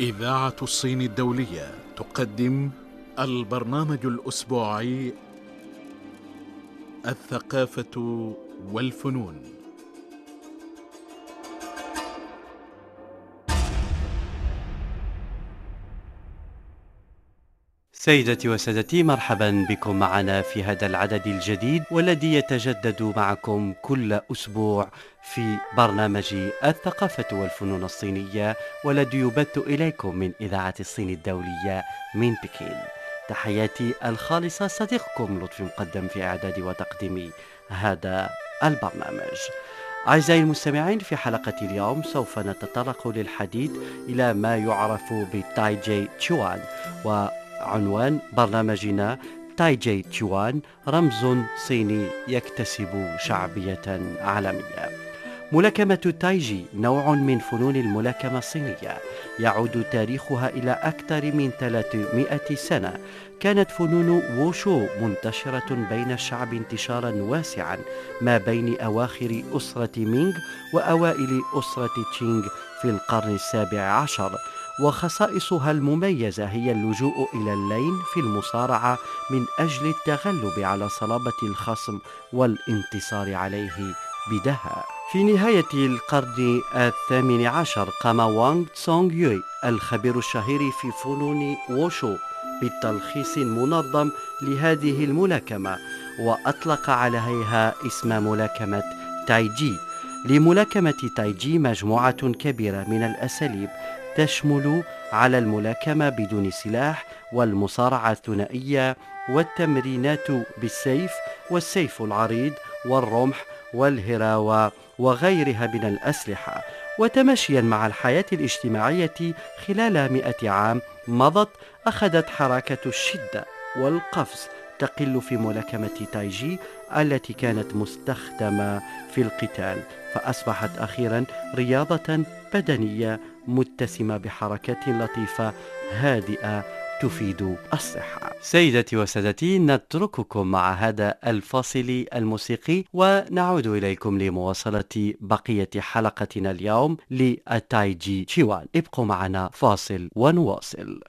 إذاعة الصين الدولية تقدم البرنامج الأسبوعي الثقافة والفنون. سيدتي وسادتي مرحبا بكم معنا في هذا العدد الجديد والذي يتجدد معكم كل أسبوع في برنامج الثقافة والفنون الصينية والذي يبث إليكم من إذاعة الصين الدولية من بكين. تحياتي الخالصة صديقكم لطفي مقدم في إعداد وتقديم هذا البرنامج. أعزائي المستمعين في حلقة اليوم سوف نتطرق للحديث إلى ما يعرف بالتاي جي تشوان و عنوان برنامجنا تاي جي تشوان رمز صيني يكتسب شعبية عالمية. ملاكمة التايجي نوع من فنون الملاكمة الصينية. يعود تاريخها إلى أكثر من 300 سنة. كانت فنون ووشو منتشرة بين الشعب انتشارا واسعا ما بين أواخر أسرة مينغ وأوائل أسرة تشينغ في القرن السابع عشر. وخصائصها المميزة هي اللجوء إلى اللين في المصارعة من أجل التغلب على صلابة الخصم والانتصار عليه بدهاء. في نهاية القرن الثامن عشر قام وانغ تسونغ يوي الخبير الشهير في فنون ووشو بالتلخيص المنظم لهذه الملاكمة وأطلق عليها اسم ملاكمة تايجي لملاكمة تايجي مجموعة كبيرة من الأساليب تشمل على الملاكمة بدون سلاح والمصارعة الثنائية والتمرينات بالسيف والسيف العريض والرمح والهراوة وغيرها من الأسلحة. وتمشيا مع الحياة الاجتماعية خلال مئة عام مضت أخذت حركة الشدة والقفز تقل في ملاكمة تايجي التي كانت مستخدمة في القتال فأصبحت أخيرا رياضة بدنية متسمة بحركات لطيفة هادئة تفيد الصحة. سيدتي وسادتي نترككم مع هذا الفاصل الموسيقي ونعود إليكم لمواصلة بقية حلقتنا اليوم للتايجي تشيوان. ابقوا معنا فاصل ونواصل.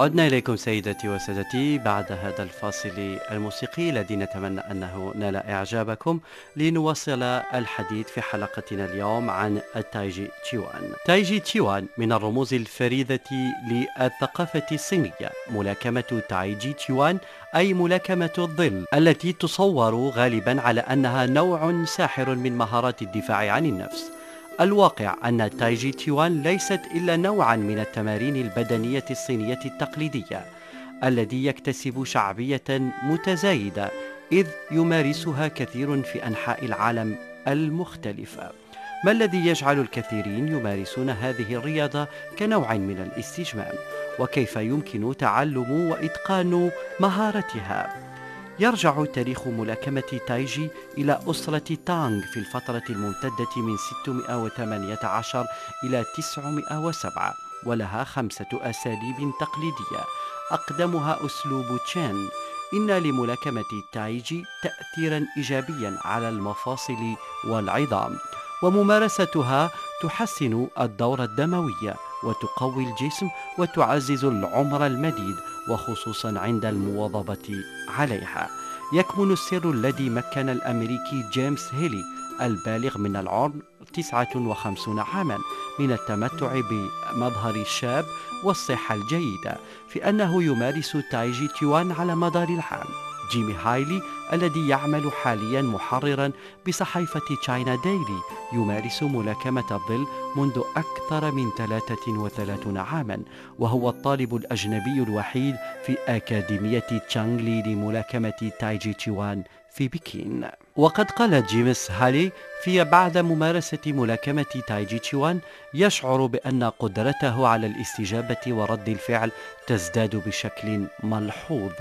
عدنا إليكم سيدتي وسادتي بعد هذا الفاصل الموسيقي الذي نتمنى أنه نال إعجابكم لنواصل الحديث في حلقتنا اليوم عن التايجي تشيوان. تايجي تشيوان من الرموز الفريدة للثقافة الصينية ملاكمة تايجي تشيوان أي ملاكمة الظل التي تصور غالبا على أنها نوع ساحر من مهارات الدفاع عن النفس. الواقع أن تايجي تيوان ليست إلا نوعا من التمارين البدنية الصينية التقليدية الذي يكتسب شعبية متزايدة إذ يمارسها كثير في أنحاء العالم المختلفة ما الذي يجعل الكثيرين يمارسون هذه الرياضة كنوع من الاستجمام؟ وكيف يمكن تعلم وإتقان مهارتها؟ يرجع تاريخ ملاكمة تايجي إلى أسرة تانغ في الفترة الممتدة من 618 إلى 907 ولها خمسة أساليب تقليدية. أقدمها أسلوب تشين. إن لملاكمة تايجي تأثيرا إيجابيا على المفاصل والعظام. وممارستها تحسن الدورة الدموية وتقوي الجسم وتعزز العمر المديد وخصوصا عند المواظبة عليها. يكمن السر الذي مكن الأمريكي جيمس هيلي البالغ من العمر 59 عاما من التمتع بمظهر الشاب والصحة الجيدة في أنه يمارس تايجي تيوان على مدار العام. جيمي هايلي الذي يعمل حاليا محررا بصحيفة تشاينا ديلي يمارس ملاكمة الظل منذ أكثر من 33 عاما وهو الطالب الأجنبي الوحيد في أكاديمية تشانغلي لملاكمة تايجي تشيوان في بكين. وقد قال جيمس هالي في بعد ممارسة ملاكمة تايجي تشيوان يشعر بأن قدرته على الاستجابة ورد الفعل تزداد بشكل ملحوظ.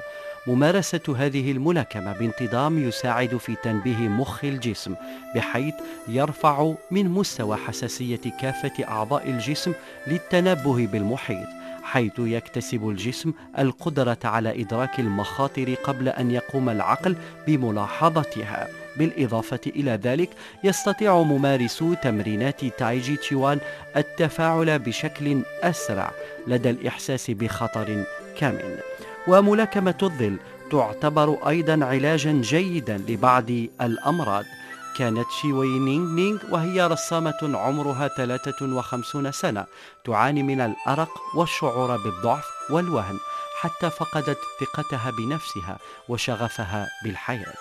ممارسة هذه الملاكمة بانتظام يساعد في تنبيه مخ الجسم بحيث يرفع من مستوى حساسية كافة أعضاء الجسم للتنبه بالمحيط حيث يكتسب الجسم القدرة على إدراك المخاطر قبل أن يقوم العقل بملاحظتها. بالإضافة إلى ذلك يستطيع ممارسو تمرينات تايجي تشيوان التفاعل بشكل أسرع لدى الإحساس بخطر كامن. وملاكمة الظل تعتبر أيضا علاجا جيدا لبعض الأمراض. كانت شيوي نينغ نينغ وهي رسامة عمرها 53 سنة تعاني من الأرق والشعور بالضعف والوهن حتى فقدت ثقتها بنفسها وشغفها بالحياة.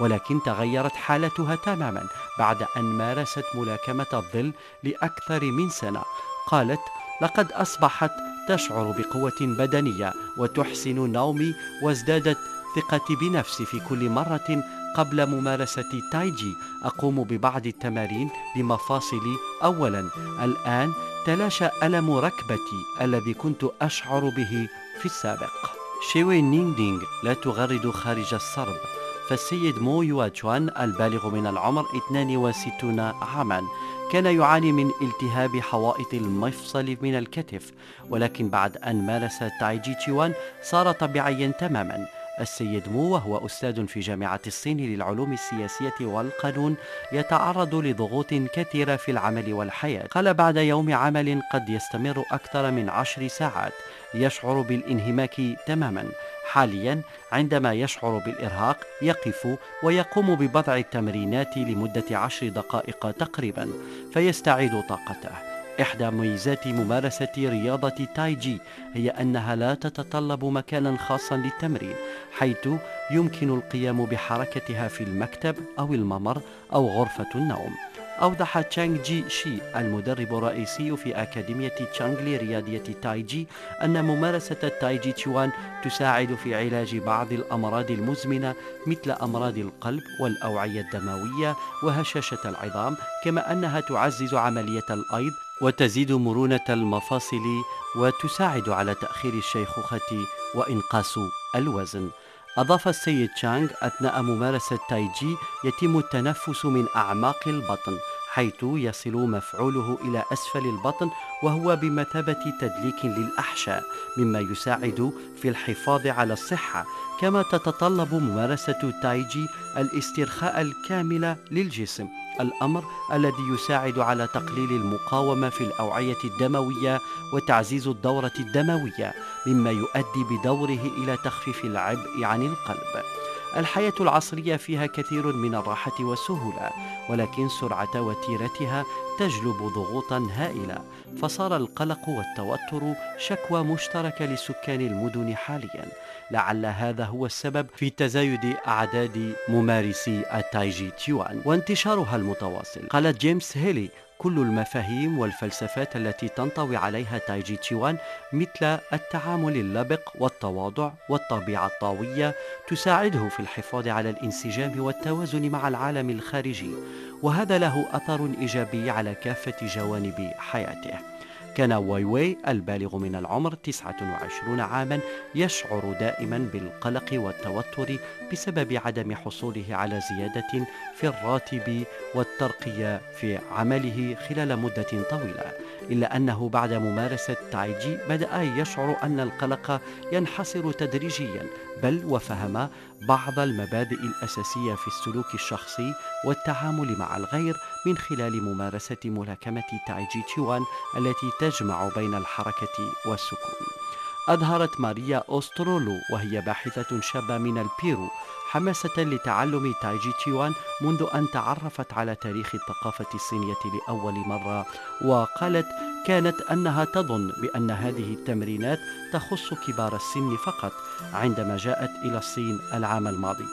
ولكن تغيرت حالتها تماما بعد أن مارست ملاكمة الظل لأكثر من سنة. قالت لقد أصبحت تشعر بقوة بدنية وتحسن نومي وازدادت ثقتي بنفسي في كل مرة قبل ممارسة تايجي أقوم ببعض التمارين لمفاصلي أولا. الآن تلاشى ألم ركبتي الذي كنت أشعر به في السابق. شيوي نينغ نينغ لا تغرد خارج الصرب. فالسيد مو يواتشوان البالغ من العمر 62 عاما. كان يعاني من التهاب حوائط المفصل من الكتف ولكن بعد أن مارس تايجي تشيوان صار طبيعيا تماما. السيد مو وهو أستاذ في جامعة الصين للعلوم السياسية والقانون يتعرض لضغوط كثيرة في العمل والحياة. قال بعد يوم عمل قد يستمر أكثر من عشر ساعات يشعر بالانهماك تماما. حاليا عندما يشعر بالإرهاق يقف ويقوم ببضع التمرينات لمدة عشر دقائق تقريبا فيستعيد طاقته. إحدى ميزات ممارسة رياضة تايجي هي أنها لا تتطلب مكانا خاصا للتمرين حيث يمكن القيام بحركتها في المكتب أو الممر أو غرفة النوم. أوضح تشانغ جي شي المدرب الرئيسي في أكاديمية تشانغلي رياضية تايجي أن ممارسة التايجي تشوان تساعد في علاج بعض الأمراض المزمنة مثل أمراض القلب والأوعية الدموية وهشاشة العظام كما أنها تعزز عملية الأيض وتزيد مرونة المفاصل وتساعد على تأخير الشيخوخة وإنقاص الوزن. أضاف السيد تشانغ أثناء ممارسة تايجي يتم التنفس من أعماق البطن. حيث يصل مفعوله إلى أسفل البطن وهو بمثابة تدليك للأحشاء مما يساعد في الحفاظ على الصحة كما تتطلب ممارسة تايجي الاسترخاء الكامل للجسم الأمر الذي يساعد على تقليل المقاومة في الأوعية الدموية وتعزيز الدورة الدموية مما يؤدي بدوره إلى تخفيف العبء عن القلب. الحياة العصرية فيها كثير من الراحة والسهولة ولكن سرعة وتيرتها تجلب ضغوطا هائلة فصار القلق والتوتر شكوى مشتركة لسكان المدن حاليا. لعل هذا هو السبب في تزايد أعداد ممارسي التايجي تيوان وانتشارها المتواصل. قال جيمس هيلي كل المفاهيم والفلسفات التي تنطوي عليها تايجي تشيوان مثل التعامل اللبق والتواضع والطبيعة الطاوية تساعده في الحفاظ على الانسجام والتوازن مع العالم الخارجي وهذا له أثر إيجابي على كافة جوانب حياته. كان واي واي البالغ من العمر 29 عاما يشعر دائما بالقلق والتوتر بسبب عدم حصوله على زيادة في الراتب والترقية في عمله خلال مدة طويلة. إلا أنه بعد ممارسة تايجي بدأ يشعر أن القلق ينحصر تدريجيا بل وفهم بعض المبادئ الأساسية في السلوك الشخصي والتعامل مع الغير من خلال ممارسة ملاكمة تايجي تشوان التي تجمع بين الحركة والسكون. أظهرت ماريا أوسترولو وهي باحثة شابة من البيرو حماسة لتعلم تايجي تشيوان منذ أن تعرفت على تاريخ الثقافة الصينية لأول مرة وقالت كانت أنها تظن بأن هذه التمرينات تخص كبار السن فقط عندما جاءت إلى الصين العام الماضي.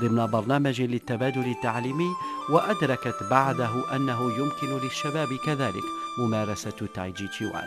ضمن برنامج للتبادل التعليمي وأدركت بعده أنه يمكن للشباب كذلك ممارسة تايجي تشيوان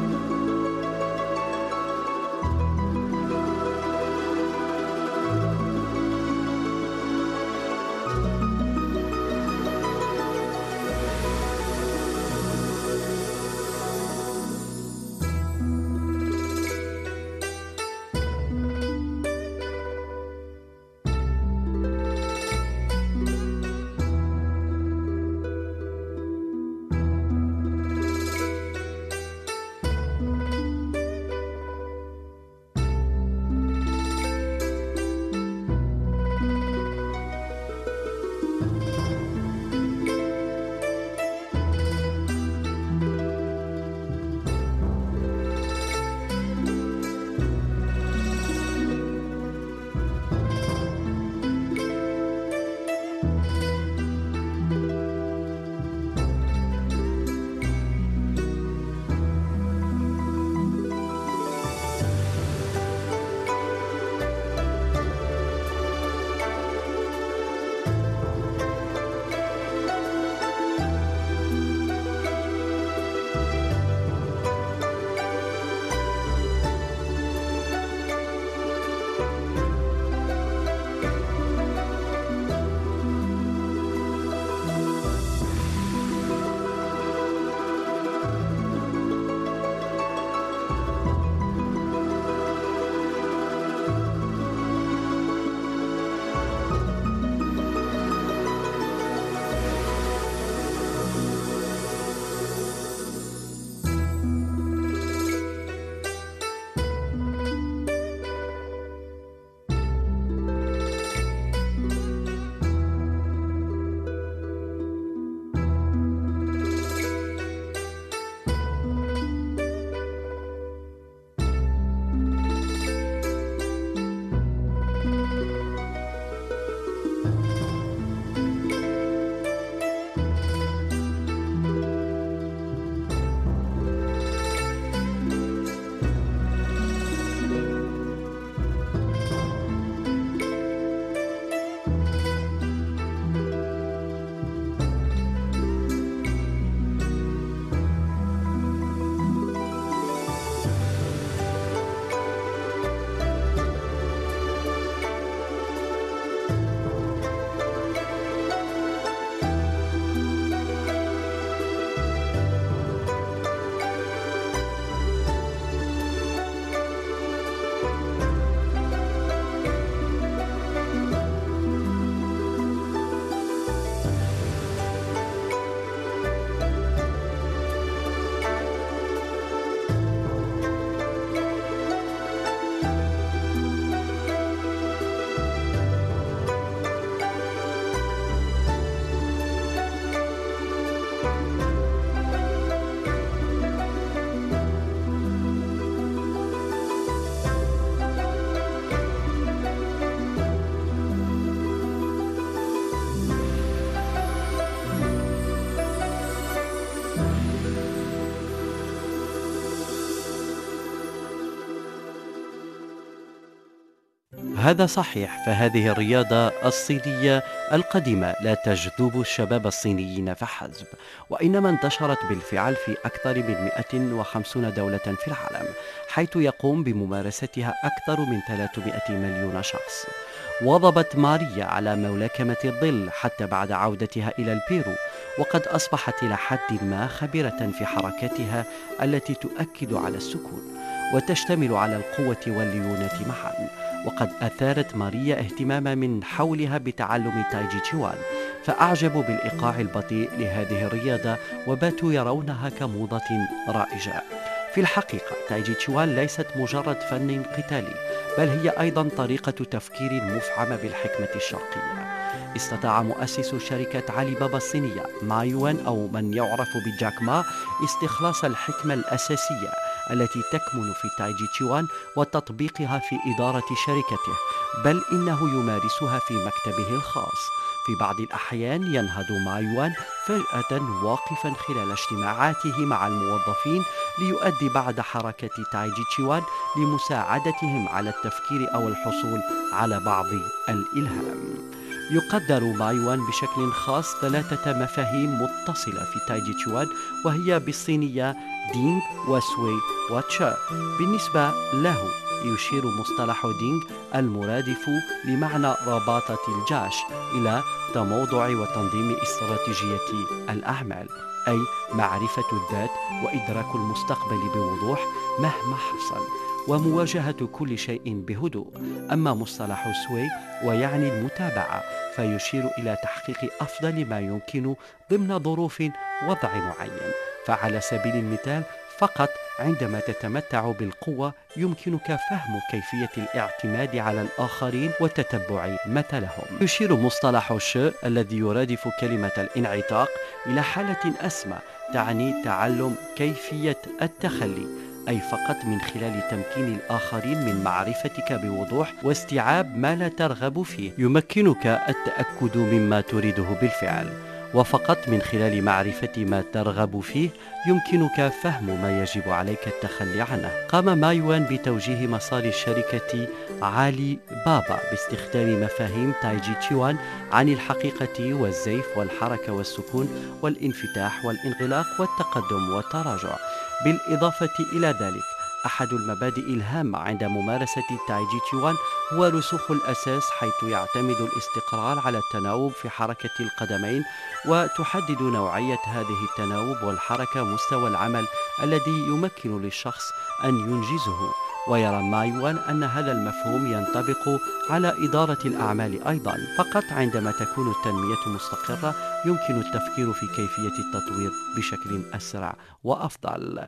هذا صحيح فهذه الرياضة الصينية القديمة لا تجذب الشباب الصينيين فحسب وإنما انتشرت بالفعل في أكثر من 150 دولة في العالم حيث يقوم بممارستها أكثر من 300 مليون شخص. واظبت ماريا على ملاكمة الظل حتى بعد عودتها إلى البيرو وقد أصبحت إلى حد ما خبيرة في حركاتها التي تؤكد على السكون. وتشتمل على القوة والليونة معا وقد أثارت ماريا اهتماما من حولها بتعلم تايجي تشوان فأعجبوا بالإيقاع البطيء لهذه الرياضة وباتوا يرونها كموضة رائجة. في الحقيقة تايجي تشوان ليست مجرد فن قتالي بل هي أيضا طريقة تفكير مفعمة بالحكمة الشرقية. استطاع مؤسس شركة علي بابا الصينية مايوان أو من يعرف بجاك ما استخلاص الحكمة الأساسية التي تكمن في تايجي تشيوان وتطبيقها في إدارة شركته بل إنه يمارسها في مكتبه الخاص. في بعض الأحيان ينهض مايوان فجأة واقفا خلال اجتماعاته مع الموظفين ليؤدي بعد حركة تايجي تشيوان لمساعدتهم على التفكير أو الحصول على بعض الإلهام. يقدر مايوان بشكل خاص ثلاثة مفاهيم متصلة في تايجي تشوان وهي بالصينية دينغ وسوي وتشا بالنسبة له يشير مصطلح دينغ المرادف لمعنى رباطة الجيش إلى تموضع وتنظيم استراتيجية الأعمال أي معرفة الذات وإدراك المستقبل بوضوح مهما حصل. ومواجهة كل شيء بهدوء. أما مصطلح سوي ويعني المتابعة فيشير إلى تحقيق أفضل ما يمكن ضمن ظروف وضع معين. فعلى سبيل المثال فقط عندما تتمتع بالقوة يمكنك فهم كيفية الاعتماد على الآخرين وتتبع مثلهم. يشير مصطلح الشيء الذي يرادف كلمة الانعتاق إلى حالة أسمى تعني تعلم كيفية التخلي. أي فقط من خلال تمكين الآخرين من معرفتك بوضوح واستيعاب ما لا ترغب فيه. يمكنك التأكد مما تريده بالفعل. وفقط من خلال معرفة ما ترغب فيه يمكنك فهم ما يجب عليك التخلي عنه. قام مايوان بتوجيه مسار الشركة عالي بابا باستخدام مفاهيم تايجي تشيوان عن الحقيقة والزيف والحركة والسكون والانفتاح والانغلاق والتقدم والتراجع. بالإضافة إلى ذلك أحد المبادئ الهامة عند ممارسة تايجي تشيوان هو رسوخ الأساس حيث يعتمد الاستقرار على التناوب في حركة القدمين وتحدد نوعية هذه التناوب والحركة مستوى العمل الذي يمكن للشخص أن ينجزه. ويرى مايوان أن هذا المفهوم ينطبق على إدارة الأعمال أيضا. فقط عندما تكون التنمية مستقرة يمكن التفكير في كيفية التطوير بشكل أسرع وأفضل.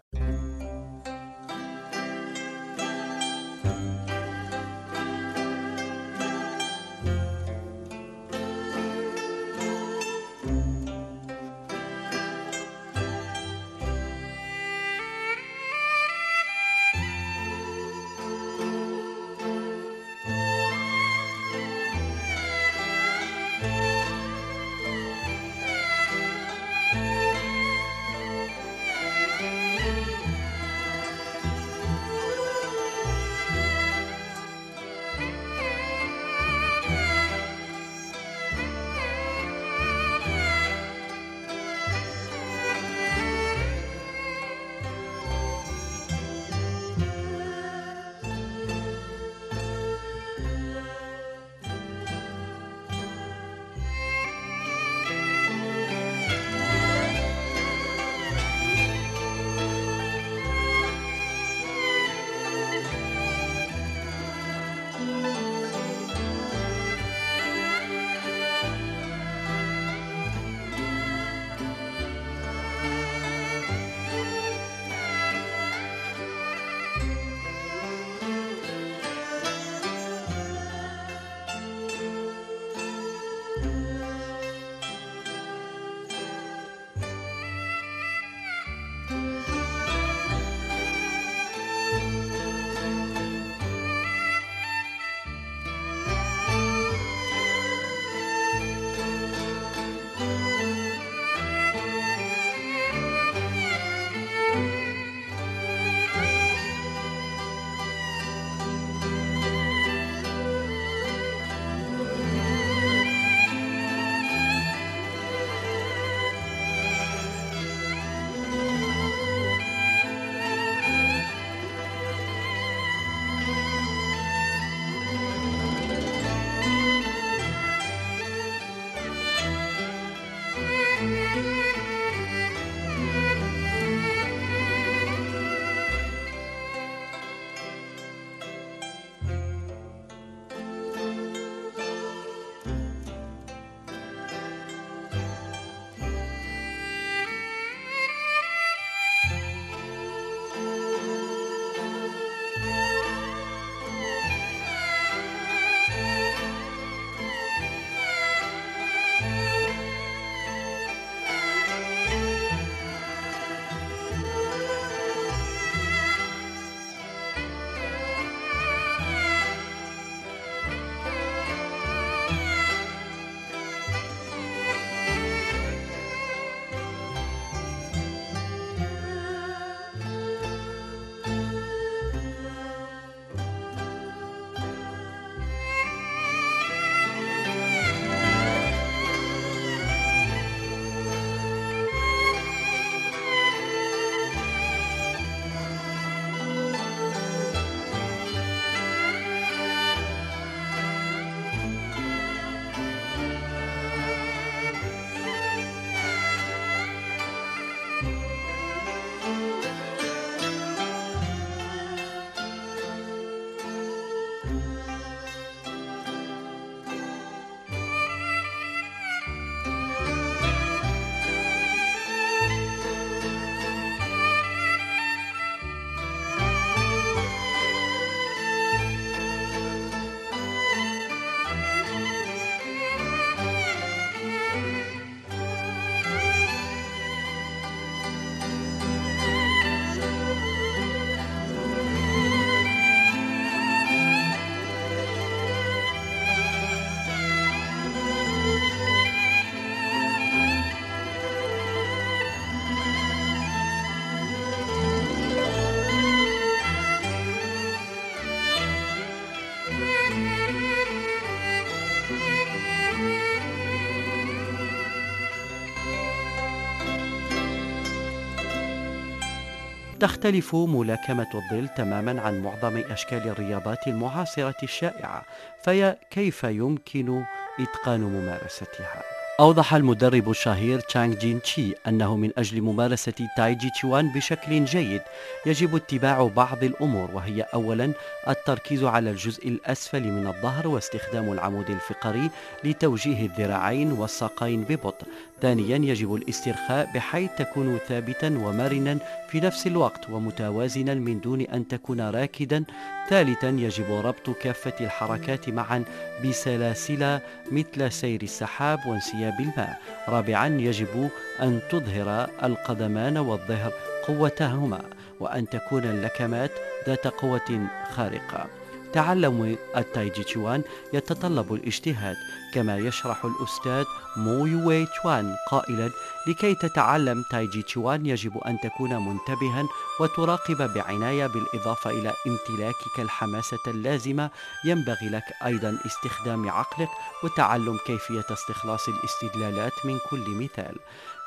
تختلف ملاكمة الظل تماما عن معظم أشكال الرياضات المعاصرة الشائعة فهي كيف يمكن إتقان ممارستها؟ أوضح المدرب الشهير تشانغ جين تشي أنه من أجل ممارسة تايجي تشوان بشكل جيد يجب اتباع بعض الأمور وهي أولا التركيز على الجزء الأسفل من الظهر واستخدام العمود الفقري لتوجيه الذراعين والساقين ببطء ثانيا يجب الاسترخاء بحيث تكون ثابتا ومرنا في نفس الوقت ومتوازنا من دون أن تكون راكدا. ثالثا يجب ربط كافة الحركات معا بسلاسل مثل سير السحاب وانسياب الماء. رابعا يجب أن تظهر القدمان والظهر قوتهما وأن تكون اللكمات ذات قوة خارقة. تعلم التايجي تشوان يتطلب الاجتهاد كما يشرح الأستاذ مو يوي تشوان قائلا لكي تتعلم تايجي تشوان يجب أن تكون منتبها وتراقب بعناية بالإضافة إلى امتلاكك الحماسة اللازمة. ينبغي لك أيضا استخدام عقلك وتعلم كيفية استخلاص الاستدلالات من كل مثال.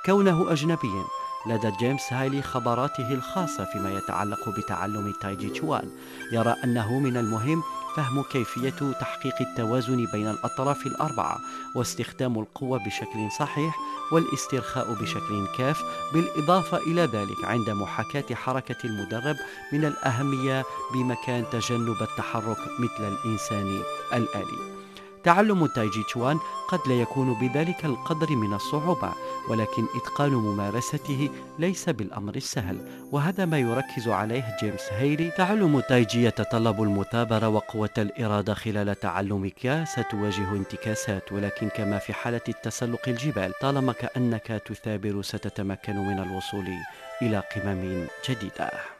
كونه أجنبيا لدى جيمس هايلي خبراته الخاصة فيما يتعلق بتعلم تايجي تشوان. يرى أنه من المهم فهم كيفية تحقيق التوازن بين الأطراف الأربعة واستخدام القوة بشكل صحيح والاسترخاء بشكل كاف بالإضافة إلى ذلك عند محاكاة حركة المدرب من الأهمية بمكان تجنب التحرك مثل الإنسان الآلي. تعلم تايجي تشوان قد لا يكون بذلك القدر من الصعوبة ولكن إتقان ممارسته ليس بالأمر السهل وهذا ما يركز عليه جيمس هيلي. تعلم تايجي يتطلب المثابرة وقوة الإرادة خلال تعلمك. ستواجه انتكاسات ولكن كما في حالة التسلق الجبال طالما كأنك تثابر ستتمكن من الوصول إلى قمم جديدة.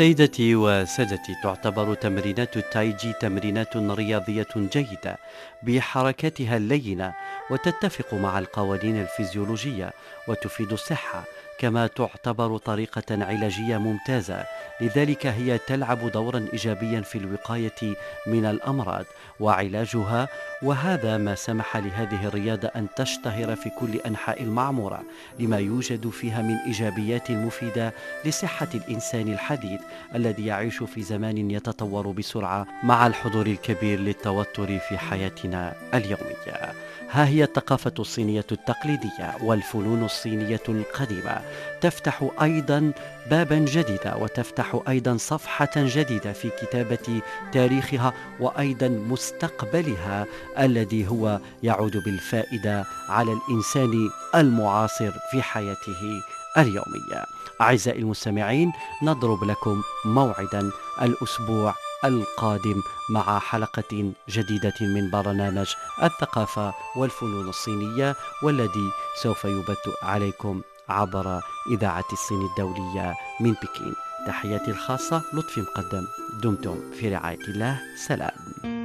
سيدتي وسادتي تعتبر تمرينات التايجي تمرينات رياضية جيدة بحركاتها اللينة وتتفق مع القوانين الفيزيولوجية وتفيد الصحة. كما تعتبر طريقة علاجية ممتازة. لذلك هي تلعب دورا إيجابيا في الوقاية من الأمراض وعلاجها وهذا ما سمح لهذه الرياضة أن تشتهر في كل أنحاء المعمورة لما يوجد فيها من إيجابيات مفيدة لصحة الإنسان الحديث الذي يعيش في زمان يتطور بسرعة مع الحضور الكبير للتوتر في حياتنا اليومية. ها هي الثقافة الصينية التقليدية والفنون الصينية القديمة. تفتح أيضا بابا جديدا وتفتح أيضا صفحة جديدة في كتابة تاريخها وأيضا مستقبلها الذي هو يعود بالفائدة على الإنسان المعاصر في حياته اليومية. أعزائي المستمعين نضرب لكم موعدا الأسبوع القادم مع حلقة جديدة من برنامج الثقافة والفنون الصينية والذي سوف يبث عليكم عبر إذاعة الصين الدولية من بكين. تحياتي الخاصة لطفي مقدم. دمتم في رعاية الله. سلام.